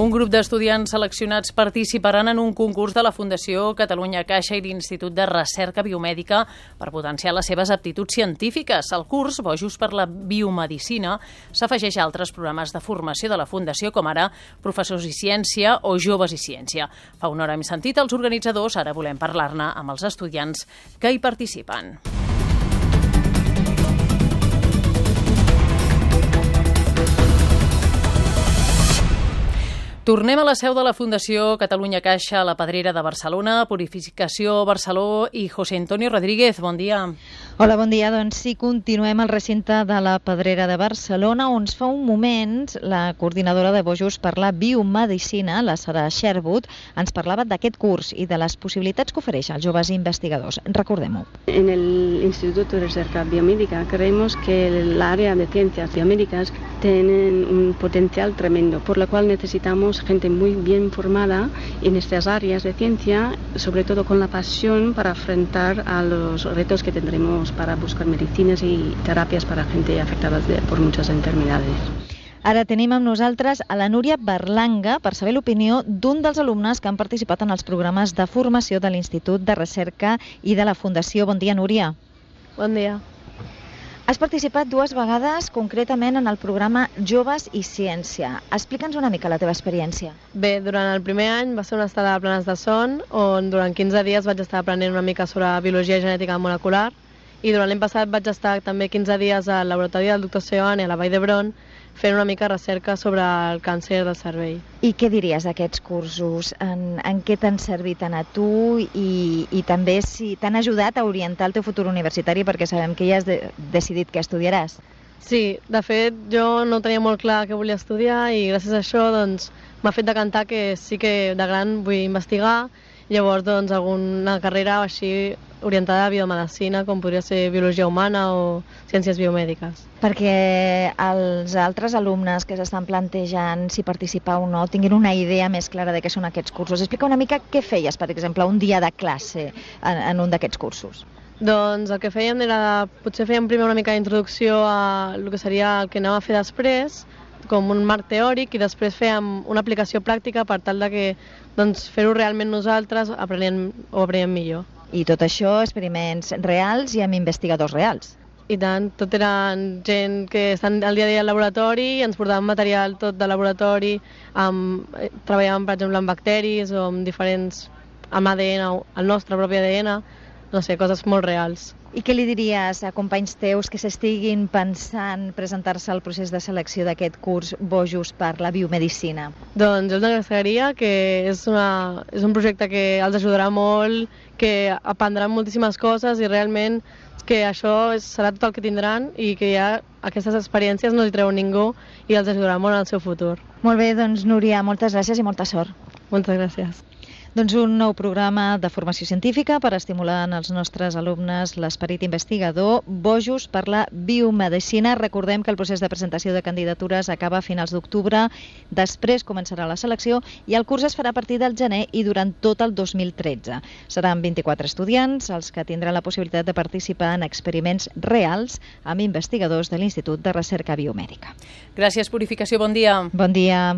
Un grup d'estudiants seleccionats participaran en un concurs de la Fundació Catalunya Caixa i l'Institut de Recerca Biomèdica per potenciar les seves aptituds científiques. El curs, Bojos per la Biomedicina, s'afegeix a altres programes de formació de la Fundació, com ara Professors i Ciència o Joves i Ciència. Fa una hora hem sentit els organitzadors, ara volem parlar-ne amb els estudiants que hi participen. Tornem a la seu de la Fundació Catalunya Caixa a la Pedrera de Barcelona, Purificació Barceló i José Antonio Rodríguez. Bon dia. Hola, bon dia. Doncs sí, continuem al recinte de la Pedrera de Barcelona, on fa un moment la coordinadora de Bojos per la biomedicina, la Sara Sherwood, ens parlava d'aquest curs i de les possibilitats que ofereix als joves investigadors. Recordem-ho. En el Instituto de Recerca Biomédica creemos que el área de ciencias biomédicas tienen un potencial tremendo, por lo cual necesitamos gente muy bien formada en estas áreas de ciencia, sobre todo con la pasión para afrontar a los retos que tendremos para buscar medicinas y terapias para gente afectada por muchas enfermedades. Ara tenim amb nosaltres a la Núria Berlanga per saber l'opinió d'un dels alumnes que han participat en els programes de formació de l'Institut de Recerca i de la Fundació. Bon dia, Núria. Bon dia. Has participat dues vegades concretament en el programa Joves i Ciència. Explica'ns una mica la teva experiència. Bé, durant el primer any va ser una estada a Planes de Son, on durant 15 dies vaig estar aprenent una mica sobre biologia genètica molecular, i durant l'any passat vaig estar també 15 dies al laboratori del doctor Seoane a la Vall d'Hebron, fent una mica recerca sobre el càncer del cervell. I què diries d'aquests cursos? En, en què t'han servit a tu i, i també si t'han ajudat a orientar el teu futur universitari perquè sabem que ja has de, decidit què estudiaràs? Sí, de fet jo no tenia molt clar què volia estudiar i gràcies a això doncs, m'ha fet decantar que sí que de gran vull investigar Llavors, doncs, alguna carrera així orientada a biomedicina, com podria ser biologia humana o ciències biomèdiques. Perquè els altres alumnes que s'estan plantejant si participar o no tinguin una idea més clara de què són aquests cursos. Explica una mica què feies, per exemple, un dia de classe en, en un d'aquests cursos. Doncs el que fèiem era, potser fèiem primer una mica d'introducció a el que seria el que anàvem a fer després, com un marc teòric i després fèiem una aplicació pràctica per tal de que doncs, fer-ho realment nosaltres aprenent, o aprenent millor. I tot això, experiments reals i amb investigadors reals. I tant, tot eren gent que estan al dia a dia al laboratori, ens portaven material tot de laboratori, amb, eh, treballàvem, per exemple, amb bacteris o amb diferents, amb ADN, el nostre propi ADN, no sé, coses molt reals. I què li diries a companys teus que s'estiguin pensant presentar-se al procés de selecció d'aquest curs Bojos per la biomedicina? Doncs jo els agradaria que és, una, és un projecte que els ajudarà molt, que aprendran moltíssimes coses i realment que això serà tot el que tindran i que ja aquestes experiències no li treu ningú i els ajudarà molt en el seu futur. Molt bé, doncs Núria, moltes gràcies i molta sort. Moltes gràcies. Doncs un nou programa de formació científica per estimular en els nostres alumnes l'esperit investigador, Bojos per la biomedicina. Recordem que el procés de presentació de candidatures acaba a finals d'octubre, després començarà la selecció i el curs es farà a partir del gener i durant tot el 2013. Seran 24 estudiants els que tindran la possibilitat de participar en experiments reals amb investigadors de l'Institut de Recerca Biomèdica. Gràcies, Purificació. Bon dia. Bon dia.